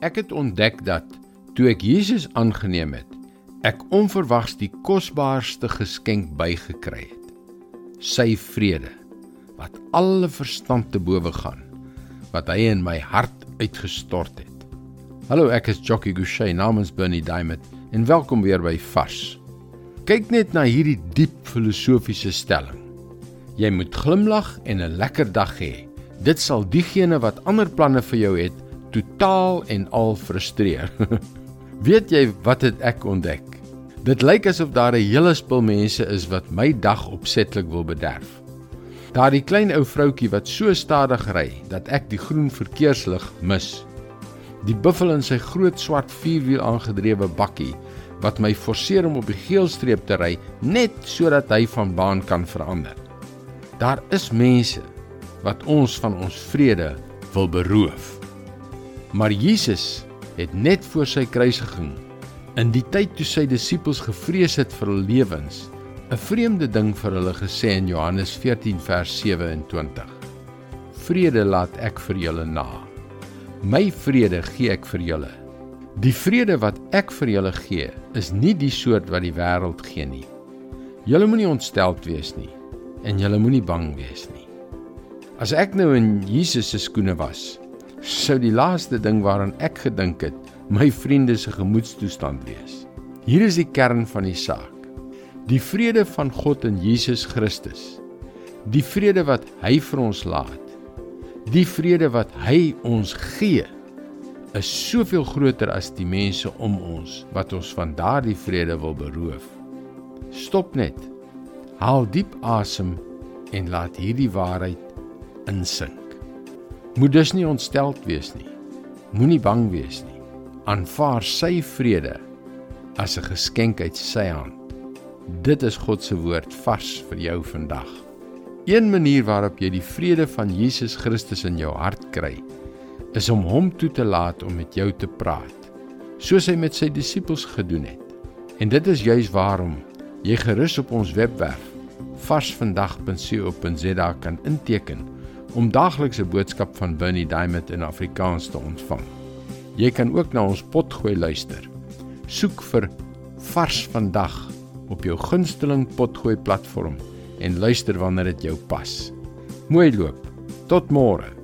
Ek het ontdek dat toe ek Jesus aangeneem het, ek onverwags die kosbaarste geskenk bygekry het. Sy vrede wat alle verstand te bowe gaan, wat hy in my hart uitgestort het. Hallo, ek is Jockey Gouchee namens Bernie Diamond en welkom weer by Vars. Kyk net na hierdie diep filosofiese stelling. Jy moet glimlag en 'n lekker dag hê. Dit sal diegene wat ander planne vir jou het, totaal en al frustreer. Weet jy wat het ek ontdek? Dit lyk asof daar 'n hele spul mense is wat my dag opsetlik wil bederf. Daardie klein ou vroutjie wat so stadig ry dat ek die groen verkeerslig mis. Die buffel in sy groot swart vierwiel aangedrewe bakkie wat my forceer om op die geelstreep te ry net sodat hy van baan kan verander. Daar is mense wat ons van ons vrede wil beroof. Maar Jesus het net voor sy kruisiging in die tyd toe sy disippels gevrees het vir hul lewens 'n vreemde ding vir hulle gesê in Johannes 14 vers 27. Vrede laat ek vir julle na. My vrede gee ek vir julle. Die vrede wat ek vir julle gee, is nie die soort wat die wêreld gee nie. Julle moenie ontsteld wees nie en julle moenie bang wees nie. As ek nou in Jesus se skoene was, sou die laaste ding waaraan ek gedink het, my vriende se gemoedstoestand wees. Hier is die kern van die saak. Die vrede van God in Jesus Christus. Die vrede wat hy vir ons laat. Die vrede wat hy ons gee is soveel groter as die mense om ons wat ons van daardie vrede wil beroof. Stop net. Haal diep asem en laat hierdie waarheid insink. Moet dus nie ontsteld wees nie. Moenie bang wees nie. Aanvaar sy vrede as 'n geskenk uit sy hand. Dit is God se woord vars vir jou vandag. Een manier waarop jy die vrede van Jesus Christus in jou hart kry, is om hom toe te laat om met jou te praat, soos hy met sy disippels gedoen het. En dit is juis waarom jy gerus op ons webwerf varsvandag.co.za kan inteken om daaglikse boodskap van Bernie Diamond in Afrikaans te ontvang. Jy kan ook na ons potgooi luister. Soek vir Vars vandag op jou gunsteling potgooi platform en luister wanneer dit jou pas. Mooi loop. Tot môre.